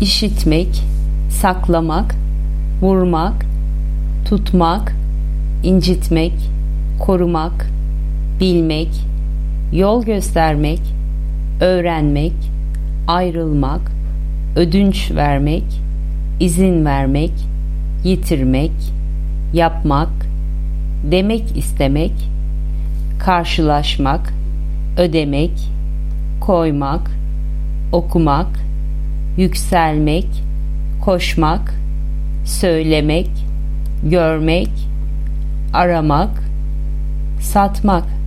işitmek, saklamak, vurmak, tutmak, incitmek, korumak, bilmek, yol göstermek, öğrenmek, ayrılmak, ödünç vermek, izin vermek, yitirmek, yapmak, demek istemek, karşılaşmak, ödemek, koymak, okumak, yükselmek, koşmak, söylemek, görmek, aramak, satmak